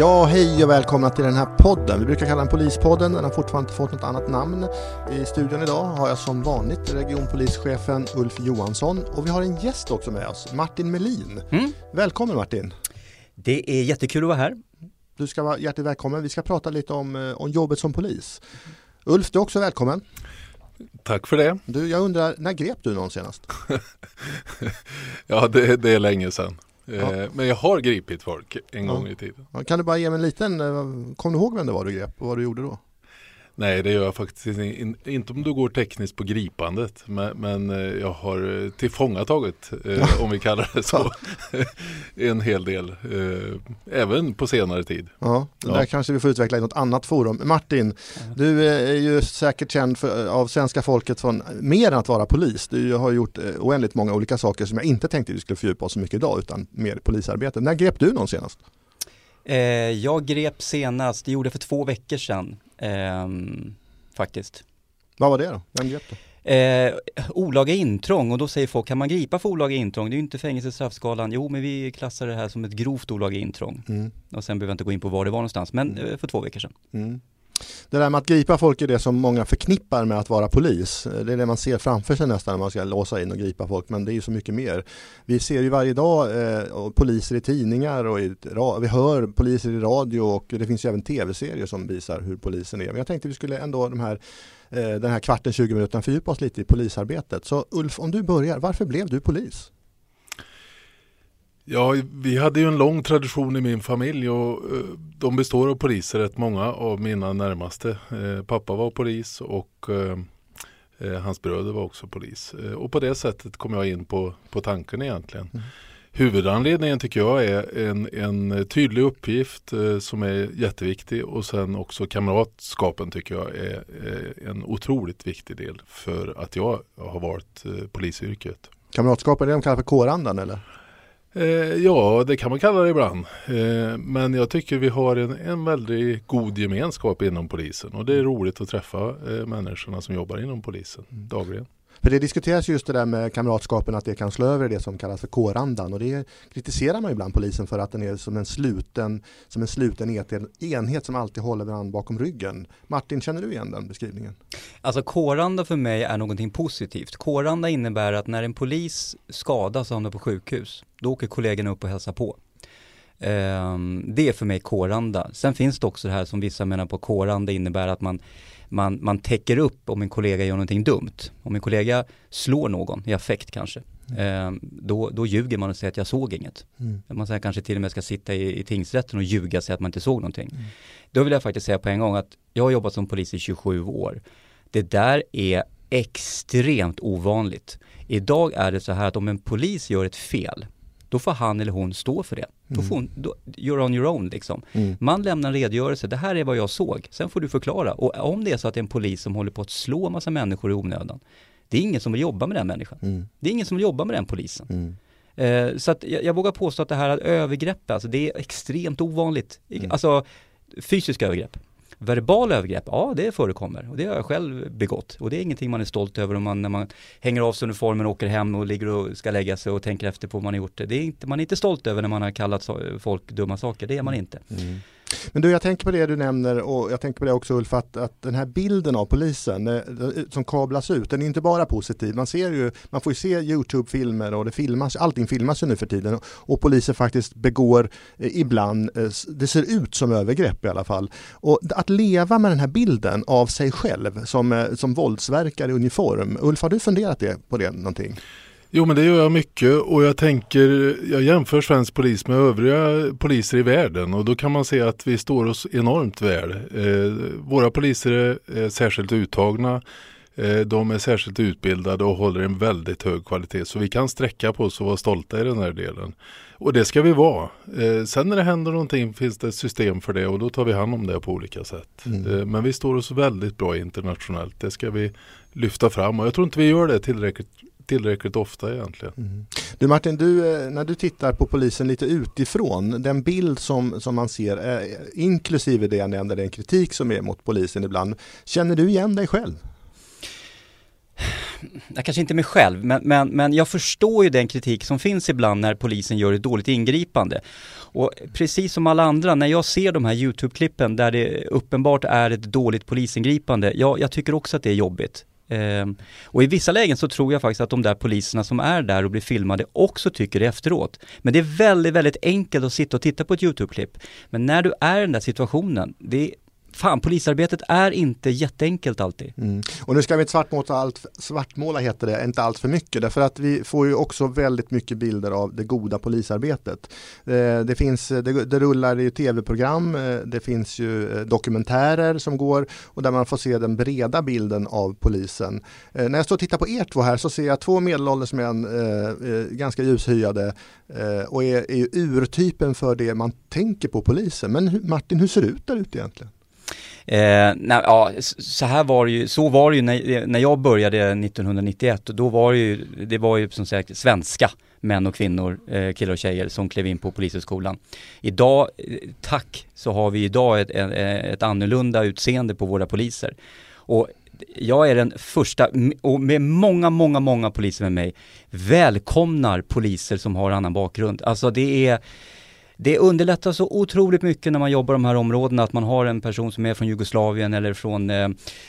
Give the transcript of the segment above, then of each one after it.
Ja, hej och välkomna till den här podden. Vi brukar kalla den Polispodden, den har fortfarande inte fått något annat namn. I studion idag har jag som vanligt regionpolischefen Ulf Johansson och vi har en gäst också med oss, Martin Melin. Mm. Välkommen Martin! Det är jättekul att vara här. Du ska vara hjärtligt välkommen. Vi ska prata lite om, eh, om jobbet som polis. Ulf, du är också välkommen. Tack för det. Du, jag undrar, när grep du någon senast? ja, det, det, är länge sedan. Ja. Eh, men jag har gripit folk en Ja. gång i tiden. Kan du bara ge mig en liten, eh, kom du ihåg vem det var du grep och vad du gjorde då? Nej, det gör jag faktiskt in, inte om du går tekniskt på gripandet. Men, men eh, jag har eh, tillfångatagit, eh, om vi kallar det så, en hel del. Eh, även på senare tid. Ja, det Ja. där kanske vi får utveckla i något annat forum. Martin, du är ju säkert känd för, av svenska folket från mer än att vara polis. Du har gjort eh, oändligt många olika saker som jag inte tänkte vi skulle fördjupa oss så mycket idag utan mer polisarbete. När grep du någon senast? Eh, jag grep senast, det gjorde jag för två veckor sedan, ehm, faktiskt. Vad var det då? Vem grep du? Eh, olaga intrång och då säger folk, kan man gripa för olaga intrång? Det är ju inte fängelse i straffskalan. Jo, men vi klassar det här som ett grovt olaga intrång. Mm. Och sen behöver jag inte gå in på var det var någonstans, men Mm. eh, för två veckor sedan. Mm. Det där med att gripa folk är det som många förknippar med att vara polis. Det är det man ser framför sig nästan när man ska låsa in och gripa folk men det är ju så mycket mer. Vi ser ju varje dag eh, poliser i tidningar och i, vi hör poliser i radio och det finns ju även tv-serier som visar hur polisen är. Men jag tänkte vi skulle ändå de här, eh, den här kvarten, 20 minuterna fördjupa oss lite i polisarbetet. Så Ulf, om du börjar, varför blev du polis? Ja, vi hade ju en lång tradition i min familj och eh, de består av poliser, rätt många av mina närmaste. Eh, pappa var polis och eh, hans bröder var också polis. Och på det sättet kom jag in på, på tanken egentligen. Mm. Huvudanledningen tycker jag är en, en tydlig uppgift eh, som är jätteviktig och sen också kamratskapen tycker jag är en otroligt viktig del för att jag har valt eh, polisyrket. Kamratskap är det de kallar för kårandan eller? Eh, ja, det kan man kalla det ibland. Eh, men jag tycker vi har en, en väldigt god gemenskap inom polisen och det är roligt att träffa eh, människorna som jobbar inom polisen dagligen. För det diskuteras just det där med kamratskapen att det kan slå över i det som kallas för kårandan och det kritiserar man ibland polisen för att den är som en sluten, som en sluten enhet som alltid håller varandra bakom ryggen. Martin, känner du igen den beskrivningen? Alltså kåranda för mig är någonting positivt. Kåranda innebär att när en polis skadas och hamnar på sjukhus, då åker kollegorna upp och hälsar på. Ehm, det är för mig kåranda. Sen finns det också det här som vissa menar på kåranda innebär att man, man, man täcker upp om en kollega gör någonting dumt. Om en kollega slår någon i affekt kanske, ehm, då, då ljuger man och säger att jag såg inget. Man säger kanske till och med ska sitta i, i tingsrätten och ljuga och säga att man inte såg någonting. Då vill jag faktiskt säga på en gång att jag har jobbat som polis i 27 år. Det där är extremt ovanligt. Idag är det så här att om en polis gör ett fel, då får han eller hon stå för det. Då får hon, då, you're on your own liksom. Mm. Man lämnar en redogörelse, det här är vad jag såg, sen får du förklara. Och om det är så att det är en polis som håller på att slå massa människor i onödan, det är ingen som vill jobba med den människan. Mm. Det är ingen som vill jobba med den polisen. Mm. Eh, så att jag, jag vågar påstå att det här övergrepp, alltså det är extremt ovanligt. Mm. Alltså fysiska övergrepp. Verbala övergrepp, ja det förekommer och det har jag själv begått. Och det är ingenting man är stolt över om man, när man hänger av sig uniformen och åker hem och ligger och ska lägga sig och tänker efter på vad man har gjort det. är inte, man är inte stolt över när man har kallat folk dumma saker, det är man inte. Men du, jag tänker på det du nämner och jag tänker på det också Ulf, att, att den här bilden av polisen eh, som kablas ut, den är inte bara positiv. Man ser ju, man får ju se Youtube-filmer och det filmas, allting filmas ju nu för tiden och, och poliser faktiskt begår eh, ibland, eh, det ser ut som övergrepp i alla fall. Och att leva med den här bilden av sig själv som, eh, som våldsverkare i uniform. Ulf, har du funderat det, på det någonting? Jo men det gör jag mycket och jag tänker, jag jämför svensk polis med övriga poliser i världen och då kan man se att vi står oss enormt väl. Eh, våra poliser är särskilt uttagna, eh, de är särskilt utbildade och håller en väldigt hög kvalitet så vi kan sträcka på oss och vara stolta i den här delen. Och det ska vi vara. Eh, sen när det händer någonting finns det ett system för det och då tar vi hand om det på olika sätt. Mm. Eh, men vi står oss väldigt bra internationellt, det ska vi lyfta fram och jag tror inte vi gör det tillräckligt tillräckligt ofta egentligen. Du Martin, du, eh, när du tittar på polisen lite utifrån, den bild som, som man ser, eh, inklusive det jag nämnde, den kritik som är mot polisen ibland, känner du igen dig själv? jag kanske inte mig själv, men, men, men jag förstår ju den kritik som finns ibland när polisen gör ett dåligt ingripande. Och precis som alla andra, när jag ser de här YouTube-klippen där det uppenbart är ett dåligt polisingripande, ja, jag tycker också att det är jobbigt. Ehm, och i vissa lägen så tror jag faktiskt att de där poliserna som är där och blir filmade också tycker det efteråt. Men det är väldigt, väldigt enkelt att sitta och titta på ett YouTube-klipp. Men när du är i den där situationen, det fan polisarbetet är inte jätteenkelt alltid. Mm. Och nu ska vi inte svartmåla, allt, svartmåla heter det, inte allt för mycket därför att vi får ju också väldigt mycket bilder av det goda polisarbetet. Eh, det, finns, eh, det, det rullar ju tv-program, eh, det finns ju eh, dokumentärer som går och där man får se den breda bilden av polisen. Eh, när jag står och tittar på er två här så ser jag två medelålders män, ganska ljushyade och är, är ju urtypen för det man tänker på polisen. Men Martin, hur ser det ut där ute egentligen? Eh, nej, ja, så här var det ju, så var det ju när, när jag började 1991 och då var det ju, det var ju som sagt svenska män och kvinnor, eh, killar och tjejer som klev in på polishögskolan. Idag, eh, tack, så har vi idag ett, ett, ett annorlunda utseende på våra poliser. Och jag är den första, och med många, många, många poliser med mig, välkomnar poliser som har annan bakgrund. Alltså det är det underlättar så otroligt mycket när man jobbar de här områdena att man har en person som är från Jugoslavien eller från eh,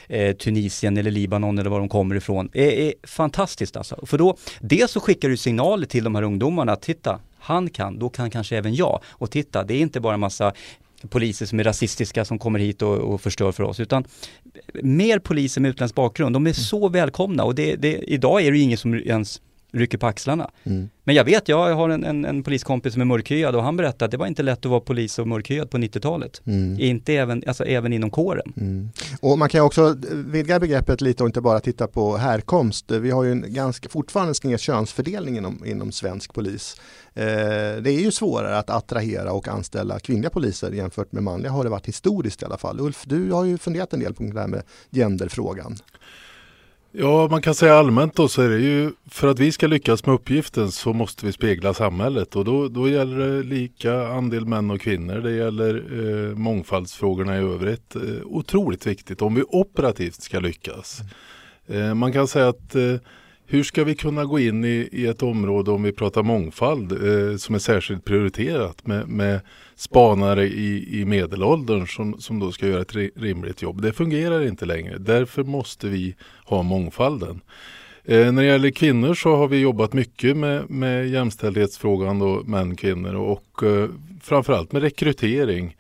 eh, Tunisien eller Libanon eller var de kommer ifrån. Det är fantastiskt alltså. För då, dels så skickar du signaler till de här ungdomarna att titta, han kan, då kan kanske även jag. Och titta, det är inte bara en massa poliser som är rasistiska som kommer hit och, och förstör för oss, utan mer poliser med utländsk bakgrund, de är så välkomna och det, det, idag är det ju ingen som ens rycker på axlarna. Mm. Men jag vet, jag har en, en, en, poliskompis som är mörkhyad och han berättade att det var inte lätt att vara polis och mörkhyad på 90-talet. Mm. Inte även, alltså även inom kåren. Mm. Och man kan också vidga begreppet lite och inte bara titta på härkomst. Vi har ju en ganska, fortfarande sned könsfördelning inom, inom svensk polis. Eh, det är ju svårare att attrahera och anställa kvinnliga poliser jämfört med manliga har det varit historiskt i alla fall. Ulf, du har ju funderat en del på det här med genderfrågan. Ja, man kan säga allmänt då så är det ju för att vi ska lyckas med uppgiften så måste vi spegla samhället och då, då gäller det lika andel män och kvinnor. Det gäller eh, mångfaldsfrågorna i övrigt. Eh, otroligt viktigt om vi operativt ska lyckas. Eh, man kan säga att eh, hur ska vi kunna gå in i, i ett område om vi pratar mångfald eh, som är särskilt prioriterat med, med spanare i, i medelåldern som, som då ska göra ett rimligt jobb. Det fungerar inte längre. Därför måste vi ha mångfalden. Eh, när det gäller kvinnor så har vi jobbat mycket med, med jämställdhetsfrågan då, män kvinnor och eh, framförallt med rekrytering eh,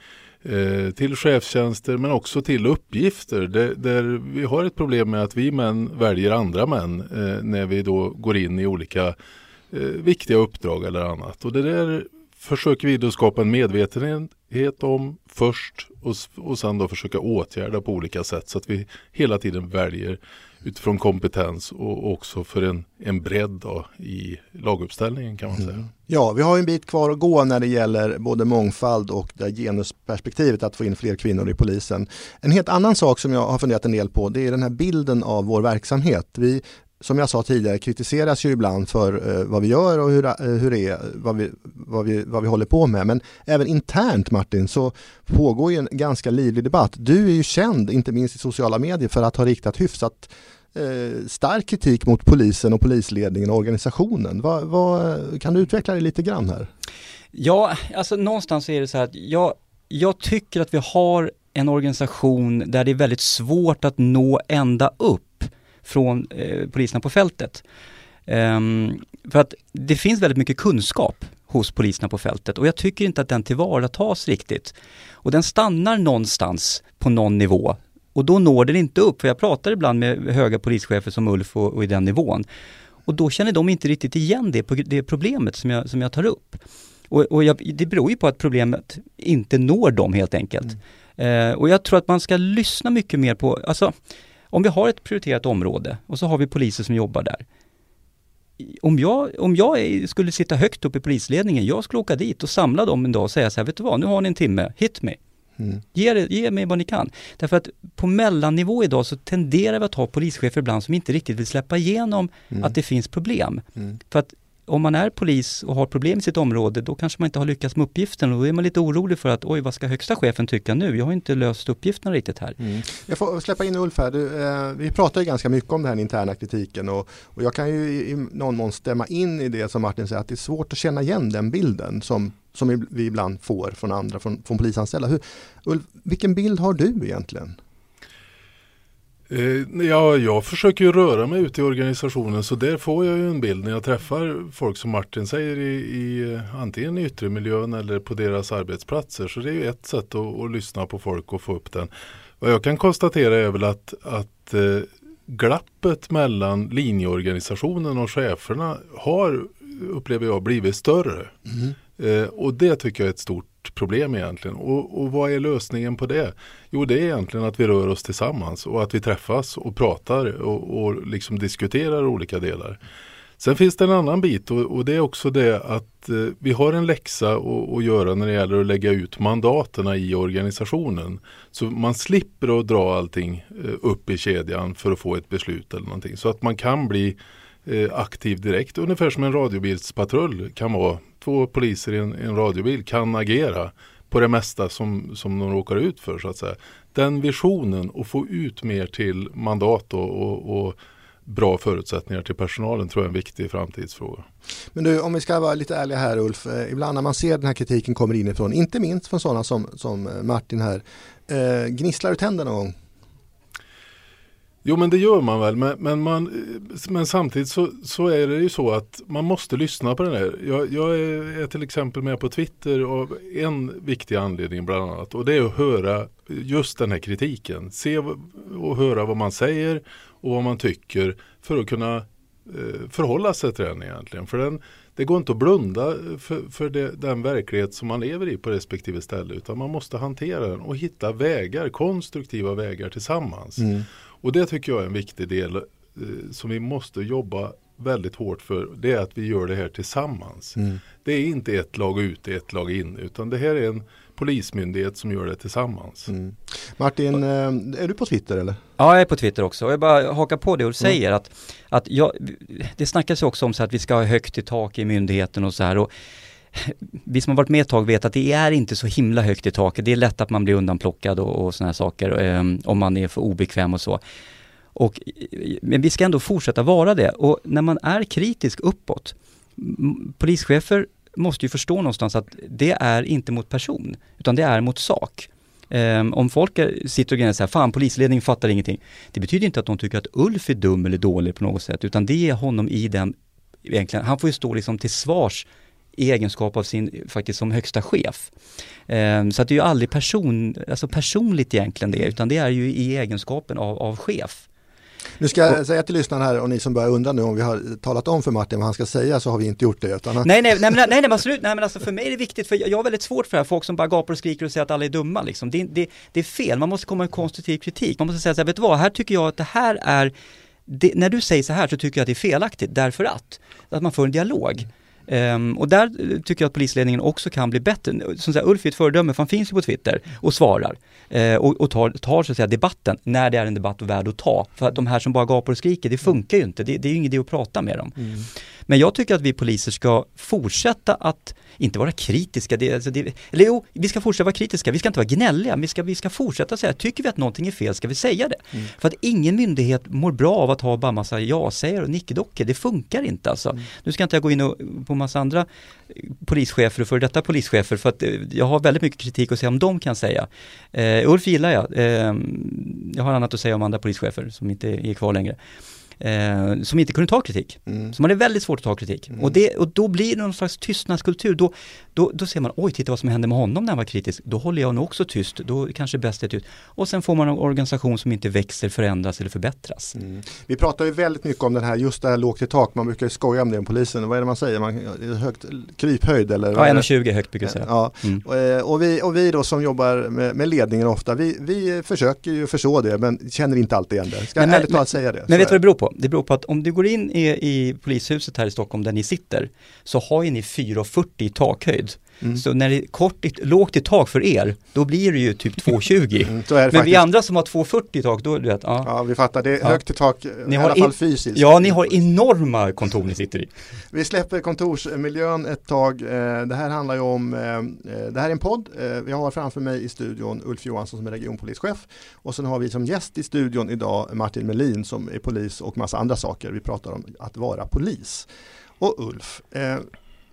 Eh, till chefstjänster men också till uppgifter där, där, vi har ett problem med att vi män väljer andra män eh, när vi då går in i olika eh, viktiga uppdrag eller annat. Och det där försöker vi då skapa en medvetenhet om först och, och sen då försöka åtgärda på olika sätt så att vi hela tiden väljer utifrån kompetens och också för en, en bredd då i laguppställningen kan man säga. Mm. Ja, vi har en bit kvar att gå när det gäller både mångfald och det genusperspektivet att få in fler kvinnor i polisen. En helt annan sak som jag har funderat en del på det är den här bilden av vår verksamhet. Vi som jag sa tidigare kritiseras ju ibland för eh, vad vi gör och hur, eh, hur det är, vad vi, vad, vi, vad vi håller på med. Men även internt Martin så pågår ju en ganska livlig debatt. Du är ju känd, inte minst i sociala medier, för att ha riktat hyfsat eh, stark kritik mot polisen och polisledningen och organisationen. Va, va, kan du utveckla det lite grann här? Ja, alltså någonstans är det så här att jag, jag tycker att vi har en organisation där det är väldigt svårt att nå ända upp från eh, poliserna på fältet. Um, för att det finns väldigt mycket kunskap hos poliserna på fältet och jag tycker inte att den tillvaratas riktigt. Och den stannar någonstans på någon nivå och då når den inte upp. För jag pratar ibland med höga polischefer som Ulf och, och i den nivån. Och då känner de inte riktigt igen det, det problemet som jag, som jag tar upp. Och, och jag, det beror ju på att problemet inte når dem helt enkelt. Mm. Eh, och jag tror att man ska lyssna mycket mer på, alltså om vi har ett prioriterat område och så har vi poliser som jobbar där. Om jag, om jag skulle sitta högt upp i polisledningen, jag skulle åka dit och samla dem en dag och säga så här, vet du vad, nu har ni en timme, hit me. Mm. Ge, ge mig vad ni kan. Därför att på mellannivå idag så tenderar vi att ha polischefer ibland som inte riktigt vill släppa igenom mm. att det finns problem. Mm. För att om man är polis och har problem i sitt område, då kanske man inte har lyckats med uppgiften och då är man lite orolig för att oj, vad ska högsta chefen tycka nu? Jag har inte löst uppgifterna riktigt här. Mm. Jag får släppa in Ulf här. Du, eh, vi pratar ju ganska mycket om den här interna kritiken och, och jag kan ju i, i någon mån stämma in i det som Martin säger, att det är svårt att känna igen den bilden som, som vi ibland får från andra, från, från polisanställda. Hur, Ulf, vilken bild har du egentligen? Eh, ja, jag försöker ju röra mig ut i organisationen så där får jag ju en bild när jag träffar folk som Martin säger i, i antingen i yttre miljön eller på deras arbetsplatser. Så det är ju ett sätt att, att lyssna på folk och få upp den. Vad jag kan konstatera är väl att, att eh, glappet mellan linjeorganisationen och cheferna har, upplever jag, blivit större. Mm. Eh, och det tycker jag är ett stort problem egentligen. Och, och vad är lösningen på det? Jo, det är egentligen att vi rör oss tillsammans och att vi träffas och pratar och, och liksom diskuterar olika delar. Sen finns det en annan bit och, och det är också det att eh, vi har en läxa att göra när det gäller att lägga ut mandaterna i organisationen. Så man slipper att dra allting eh, upp i kedjan för att få ett beslut eller någonting. Så att man kan bli eh, Eh, aktiv direkt, ungefär som en radiobilspatrull kan vara två poliser i en, en radiobil kan agera på det mesta som, som de råkar ut för så att säga. Den visionen och få ut mer till mandat och, och, och bra förutsättningar till personalen tror jag är en viktig framtidsfråga. Men du, om vi ska vara lite ärliga här Ulf, eh, ibland när man ser den här kritiken kommer inifrån, inte minst från sådana som, som eh, Martin här, eh, gnisslar du tänderna någon gång? Jo men det gör man väl men, men, man, men samtidigt så, så, är det ju så att man måste lyssna på den här. Jag, jag är, är, till exempel med på Twitter av en viktig anledning bland annat och det är att höra just den här kritiken. Se och höra vad man säger och vad man tycker för att kunna eh, förhålla sig till den egentligen. För den, det går inte att blunda för, för det, den verklighet som man lever i på respektive ställe utan man måste hantera den och hitta vägar, konstruktiva vägar tillsammans. Mm. Och det tycker jag är en viktig del eh, som vi måste jobba väldigt hårt för. Det är att vi gör det här tillsammans. Mm. Det är inte ett lag ut, ett lag in utan det här är en polismyndighet som gör det tillsammans. Mm. Martin, eh, är du på Twitter eller? Ja, jag är på Twitter också. Och jag bara hakar på det Ulf mm. säger att, att jag, det snackas också om så att vi ska ha högt i tak i myndigheten och så här. Och vi som har varit med ett tag vet att det är inte så himla högt i taket. Det är lätt att man blir undanplockad och, och sådana här saker eh, om man är för obekväm och så. Och, men vi ska ändå fortsätta vara det och när man är kritisk uppåt, polischefer måste ju förstå någonstans att det är inte mot person, utan det är mot sak. Um, om folk är, sitter och grejer så här, fan polisledningen fattar ingenting. Det betyder inte att de tycker att Ulf är dum eller dålig på något sätt, utan det är honom i den, egentligen, han får ju stå liksom till svars i egenskap av sin, faktiskt som högsta chef. Um, så att det är ju aldrig person, alltså personligt egentligen det, utan det är ju i egenskapen av, av chef. Nu ska jag säga till lyssnarna här och ni som börjar undra nu om vi har talat om för Martin vad han ska säga så har vi inte gjort det. Utan att... nej, nej, nej, nej, nej, absolut, nej men alltså för mig är det viktigt för jag har väldigt svårt för det här, folk som bara gapar och skriker och säger att alla är dumma liksom. Det, det, det är fel, man måste komma med konstruktiv kritik. Man måste säga så här, vet du vad, här tycker jag att det här är det, när du säger så här så tycker jag att det är felaktigt därför att, att man får en dialog. Um, och där tycker jag att polisledningen också kan bli bättre. Som sagt, Ulf är ett föredöme, för han finns ju på Twitter och svarar. Uh, och, och, tar, tar så att säga debatten, när det är en debatt värd att ta. För att de här som bara gapar och skriker, det funkar ju inte. Det, det är ju ingen idé att prata med dem. Mm. Men jag tycker att vi poliser ska fortsätta att inte vara kritiska, det, alltså det, eller jo, vi ska fortsätta vara kritiska, vi ska inte vara gnälliga, vi ska, vi ska fortsätta säga, tycker vi att någonting är fel ska vi säga det. Mm. För att ingen myndighet mår bra av att ha bara massa ja-sägare och nickedockor, det funkar inte alltså. Mm. Nu ska inte jag gå in och, på massa andra polischefer och för detta polischefer för att eh, jag har väldigt mycket kritik att säga om de kan säga. Uh, Ulf gillar jag, uh, jag har annat att säga om andra polischefer som inte är kvar längre eh, som inte kunde ta kritik. Mm. Som hade väldigt svårt att ta kritik. Mm. Och, det, och då blir det någon slags tystnadskultur. Då, då, då ser man, oj titta vad som hände med honom när han var kritisk. Då håller jag nog också tyst, då kanske bäst är tyst. Och sen får man en organisation som inte växer, förändras eller förbättras. Mm. Vi pratar ju väldigt mycket om den här, just det här lågt i tak, man brukar ju skoja om det om polisen. Vad är det man säger? Man, högt, kryphöjd eller? Ja, 1,20 högt brukar jag säga. Ja. Mm. Och, eh, och, vi, och vi då som jobbar med, med ledningen ofta, vi, vi försöker ju förstå det men känner inte alltid igen det. Ska men, ärligt talat säga det. Men vet du vad det beror på? Det beror på att om du går in i, i polishuset här i Stockholm där ni sitter så har ju ni 4,40 i takhöjd. Mm. Så när det är kort, lågt i tak för er, då blir det ju typ 2,20. Mm, Men faktiskt. vi andra som har 2,40 i tak, då du vet, ja. ja. vi fattar, det är högt i tak, ni i alla fall fysiskt. Ja, ni har enorma kontor ni sitter i. Vi släpper kontorsmiljön ett tag. Eh, det här handlar ju om, eh, eh, det här är en podd. Vi har framför mig i studion Ulf Johansson som är regionpolischef och sen har vi som gäst i studion idag Martin Melin som är polis och massa andra saker. Vi pratar om att vara polis. Och Ulf,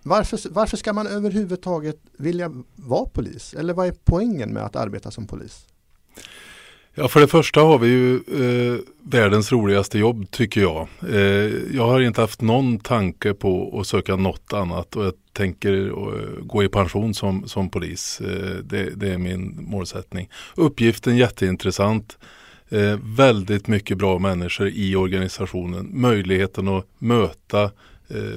varför, varför ska man överhuvudtaget vilja vara polis? Eller vad är poängen med att arbeta som polis? Ja, för det första har vi ju eh, världens roligaste jobb tycker jag. Eh, jag har inte haft någon tanke på att söka något annat och jag tänker eh, gå i pension som, som polis. Eh, det, det, är min målsättning. Uppgiften jätteintressant. Eh, väldigt mycket bra människor i organisationen. Möjligheten att möta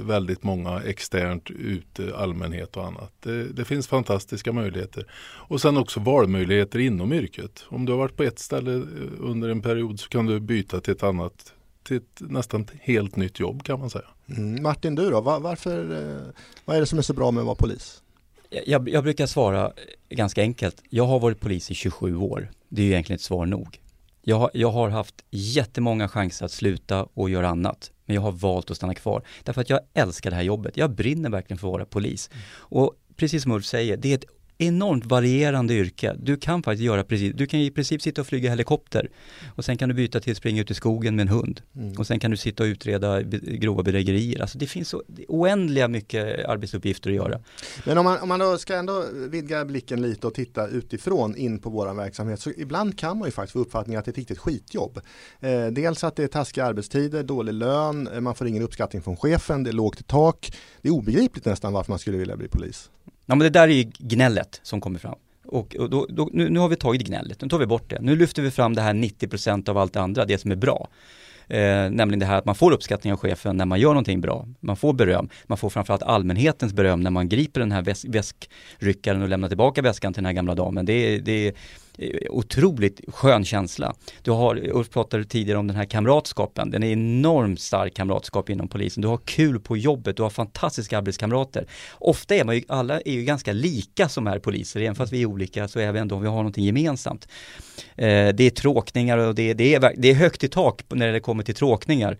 väldigt många externt ute, allmänhet och annat. Det, det, finns fantastiska möjligheter. Och sen också valmöjligheter inom yrket. Om du har varit på ett ställe eh, under en period så kan du byta till ett annat till ett nästan helt nytt jobb kan man säga. Mm. Martin, du då? Var, varför, eh, vad är det som är så bra med att vara polis? Jag, jag, brukar svara ganska enkelt. Jag har varit polis i 27 år. Det är ju egentligen ett svar nog. Jag, jag har haft jättemånga chanser att sluta och göra annat. Men jag har valt att stanna kvar. Därför att jag älskar det här jobbet. Jag brinner verkligen för att vara polis. Mm. Och precis som Ulf säger, det är ett enormt varierande yrke. Du kan faktiskt göra precis, du kan i princip sitta och flyga helikopter och sen kan du byta till att springa ut i skogen med en hund mm. och sen kan du sitta och utreda grova bedrägerier. Alltså det finns så oändliga mycket arbetsuppgifter att göra. Men om man, om man då ska ändå vidga blicken lite och titta utifrån in på vår verksamhet så ibland kan man ju faktiskt få uppfattningen att det är ett riktigt skitjobb. Eh, dels att det är taskiga arbetstider, dålig lön, eh, man får ingen uppskattning från chefen, det är lågt i tak. Det är obegripligt nästan varför man skulle vilja bli polis. Ja men det där är ju gnället som kommer fram. Och, och då, då, nu, nu, har vi tagit gnället, nu tar vi bort det. Nu lyfter vi fram det här 90% av allt det andra, det som är bra. Eh, nämligen det här att man får uppskattning av chefen när man gör någonting bra. Man får beröm. Man får framförallt allmänhetens beröm när man griper den här väsk väskryckaren och lämnar tillbaka väskan till den här gamla damen. Det, det, eh, otroligt skön känsla. Du har, Ulf pratade tidigare om den här kamratskapen, den är enormt stark kamratskap inom polisen. Du har kul på jobbet, du har fantastiska arbetskamrater. Ofta är man ju, alla är ju ganska lika som är poliser, även fast vi är olika så är vi ändå, vi har någonting gemensamt. Eh, det är tråkningar och det, det, är, det är högt i tak när det kommer till tråkningar.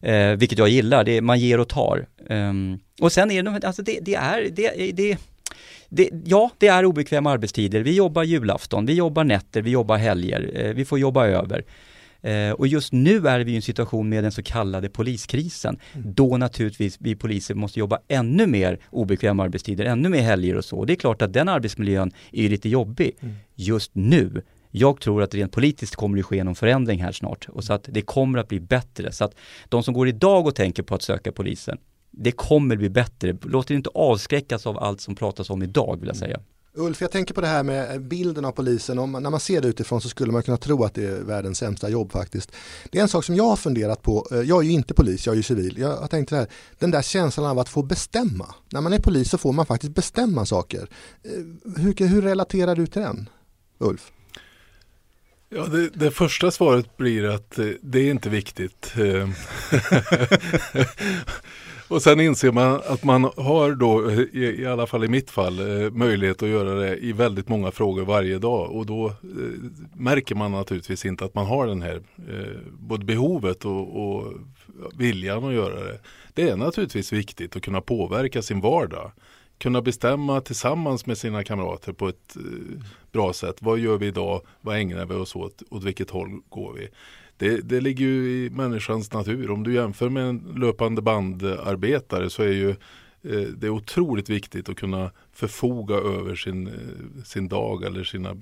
Eh, vilket jag gillar, det, man ger och tar. Um, och sen är det, alltså det, det är, det, det det, ja, det är obekväma arbetstider. Vi jobbar julafton, vi jobbar nätter, vi jobbar helger, eh, vi får jobba över. Eh, och just nu är vi i en situation med den så kallade poliskrisen, mm. då naturligtvis vi poliser måste jobba ännu mer obekväma arbetstider, ännu mer helger och så. Det är klart att den arbetsmiljön är lite jobbig mm. just nu. Jag tror att rent politiskt kommer det ske någon förändring här snart och så att det kommer att bli bättre. Så att de som går idag och tänker på att söka polisen, det kommer bli bättre. Låt er inte avskräckas av allt som pratas om idag vill jag säga. Mm. Ulf, jag tänker på det här med bilden av polisen. Om, när man ser det utifrån så skulle man kunna tro att det är världens sämsta jobb faktiskt. Det är en sak som jag har funderat på. Eh, jag är ju inte polis, jag är ju civil. Jag har tänkt det här, den där känslan av att få bestämma. När man är polis så får man faktiskt bestämma saker. Eh, hur, hur relaterar du till den, Ulf? Ja, det, det, första svaret blir att eh, det är inte viktigt. Eh, och sen inser man att man har då, eh, i, i alla fall i mitt fall, möjlighet att göra det i väldigt många frågor varje dag. Och då märker man naturligtvis inte att man har den här både behovet och, och viljan att göra det. Det är naturligtvis viktigt att kunna påverka sin vardag kunna bestämma tillsammans med sina kamrater på ett eh, bra sätt. Vad gör vi idag? Vad ägnar vi oss åt? Åt vilket håll går vi? det, det ligger ju i människans natur. Om du jämför med en löpande bandarbetare så är ju det är otroligt viktigt att kunna förfoga över sin, eh, sin dag eller sina eh,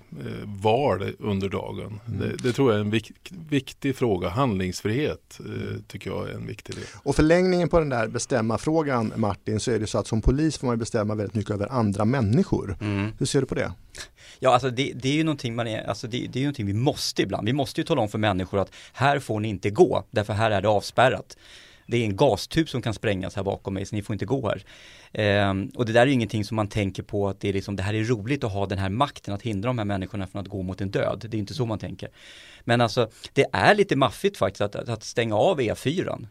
val under dagen. Mm. Det, det, tror jag är en vik, viktig fråga. Handlingsfrihet eh, tycker jag är en viktig del. Och förlängningen på den där bestämma-frågan Martin så är det så att som polis får man bestämma väldigt mycket över andra människor. Mm. Hur ser du på det? Ja, alltså det, det, är ju någonting man är, alltså det, det är ju någonting vi måste ibland. Vi måste ju tala om för människor att här får ni inte gå, därför här är det avspärrat. Det är en gastub som kan sprängas här bakom mig så ni får inte gå här. Ehm, och det där är ju ingenting som man tänker på att det är liksom, det här är roligt att ha den här makten att hindra de här människorna från att gå mot en död. Det är inte så man tänker. Men alltså, det är lite maffigt faktiskt att, att stänga av E4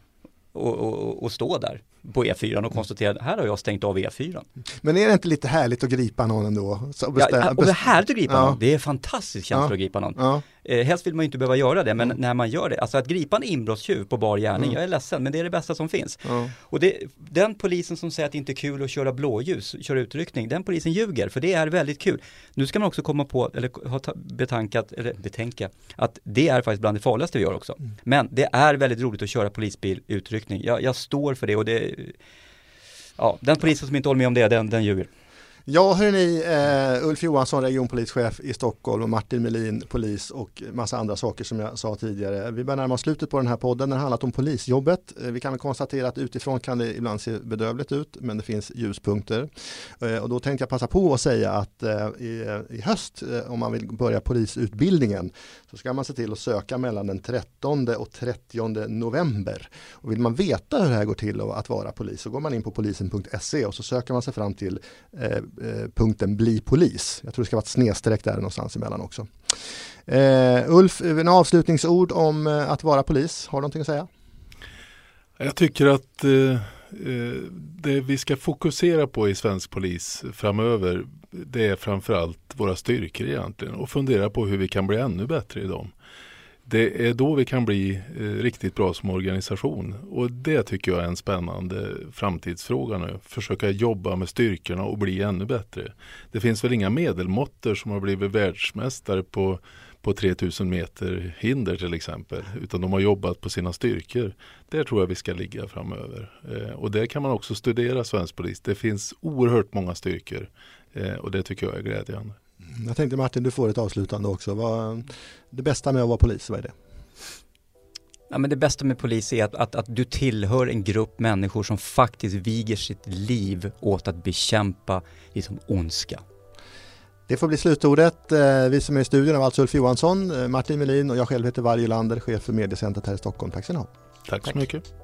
och, och, och, stå där. på E4 och konstaterade, här har jag stängt av E4. Men är det inte lite härligt att gripa någon ändå? Så bestäm, ja, och det är härligt att gripa Ja. någon, det är fantastiskt känsla Ja. att gripa någon. Ja, Eh, helst vill man ju inte behöva göra det, men när man gör det, alltså att gripa en inbrottstjuv på bar gärning, Mm. jag är ledsen, men det är det bästa som finns. ja. Och det, den polisen som säger att det inte är kul att köra blåljus, köra utryckning, den polisen ljuger, för det är väldigt kul. Nu ska man också komma på, eller ha ta- betankat, eller betänka, att det är faktiskt bland det farligaste vi gör också. Men det är väldigt roligt att köra polisbil utryckning. Jag, jag står för det och det, ja, den polisen som inte håller med om det, den, den ljuger. Ja, hörni, eh, Ulf Johansson, regionpolischef i Stockholm och Martin Melin, polis och massa andra saker som jag sa tidigare. Vi börjar närma oss slutet på den här podden. Den har handlat om polisjobbet. Eh, vi kan väl konstatera att utifrån kan det ibland se bedövligt ut, men det finns ljuspunkter. Eh, och då tänkte jag passa på att säga att eh, i, eh, i höst, eh, om man vill börja polisutbildningen, så ska man se till att söka mellan den 13 och 30 november. Och vill man veta hur det här går till att vara polis så går man in på polisen.se och så söker man sig fram till eh, Eh, punkten bli polis. Jag tror det ska vara ett snedstreck där någonstans emellan också. Eh, Ulf, eh, en avslutningsord om eh, att vara polis. Har du någonting att säga? Jag tycker att eh, det vi ska fokusera på i svensk polis framöver det är framförallt våra styrkor egentligen och fundera på hur vi kan bli ännu bättre i dem. Det är då vi kan bli eh, riktigt bra som organisation och det tycker jag är en spännande framtidsfråga nu. Försöka jobba med styrkorna och bli ännu bättre. Det finns väl inga medelmåttor som har blivit världsmästare på på 3000 meter hinder till exempel. Utan de har jobbat på sina styrkor. Där tror jag vi ska ligga framöver. Eh, och där kan man också studera svensk polis. Det finns oerhört många styrkor. Eh, och det tycker jag är glädjande. Jag tänkte Martin, du får ett avslutande också. Vad, det bästa med att vara polis, vad är det? Ja, men det bästa med polis är att, att, att du tillhör en grupp människor som faktiskt viger sitt liv åt att bekämpa liksom ondska. Det får bli slutordet. Eh, Vi som är i studion är alltså Ulf Johansson, eh, Martin Melin och jag själv heter Varje Lander, chef för mediecentret här i Stockholm. Tack ska ni ha. Tack, Tack. så mycket.